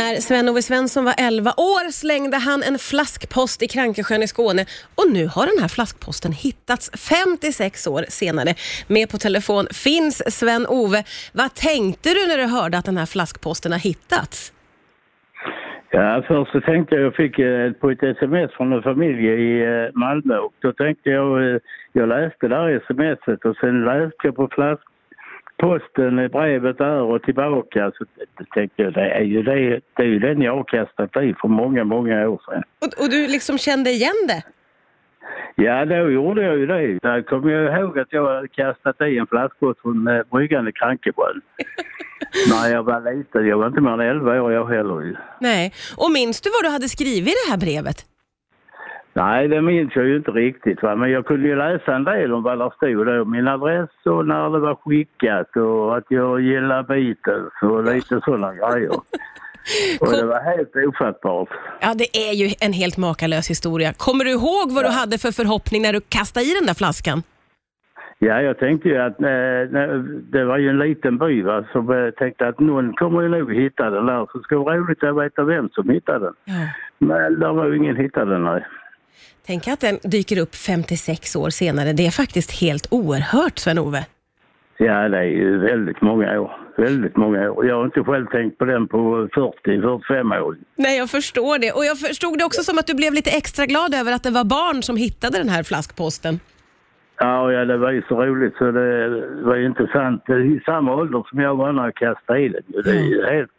När Sven-Ove Svensson var 11 år slängde han en flaskpost i Krankesjön i Skåne och nu har den här flaskposten hittats 56 år senare. Med på telefon finns Sven-Ove. Vad tänkte du när du hörde att den här flaskposten har hittats? Ja, först så tänkte jag, jag fick eh, på ett sms från en familj i eh, Malmö och då tänkte jag, eh, jag läste det här smset och sen läste jag på flaskposten eh, brevet där och tillbaka så tänkte jag, det är ju, det, det är ju den jag har kastat i för många, många år sedan. Och, och du liksom kände igen det? Ja, då gjorde jag ju det. Där kom jag ihåg att jag hade kastat i en flaskpost från eh, bryggan i Krankesjön. När jag var liten, jag var inte mer än 11 år jag heller ju. Nej. Och minns du vad du hade skrivit i det här brevet? Nej, det minns jag ju inte riktigt. Va? Men jag kunde ju läsa en del om vad där stod då. Min adress och när det var skickat och att jag gillar Beatles och lite sådana grejer. Och det var helt ofattbart. Ja, det är ju en helt makalös historia. Kommer du ihåg vad du hade för förhoppning när du kastade i den där flaskan? Ja, jag tänkte ju att eh, det var ju en liten by va, så jag tänkte att någon kommer ju nog hitta den där. Så det ska vara roligt att veta vem som hittade den. Ja. Men där var ju ingen hittade den. Nej. Tänk att den dyker upp 56 år senare. Det är faktiskt helt oerhört, Sven-Ove. Ja, det är ju väldigt många år. Väldigt många år. Jag har inte själv tänkt på den på 40-45 år. Nej, jag förstår det. Och jag förstod det också som att du blev lite extra glad över att det var barn som hittade den här flaskposten. Ja, ja, det var ju så roligt så det var ju intressant. I samma ålder som jag var när jag kastade i den. Det är ju helt,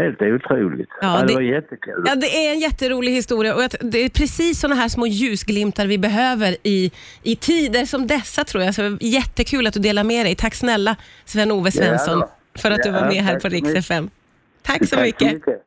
helt otroligt. Ja, det, det- var jättekul. Ja, det är en jätterolig historia och det är precis sådana här små ljusglimtar vi behöver i, i tider som dessa tror jag. Så jättekul att du delar med dig. Tack snälla Sven-Ove Svensson Ja, för att du var med här på Rix. FM. Tack så mycket.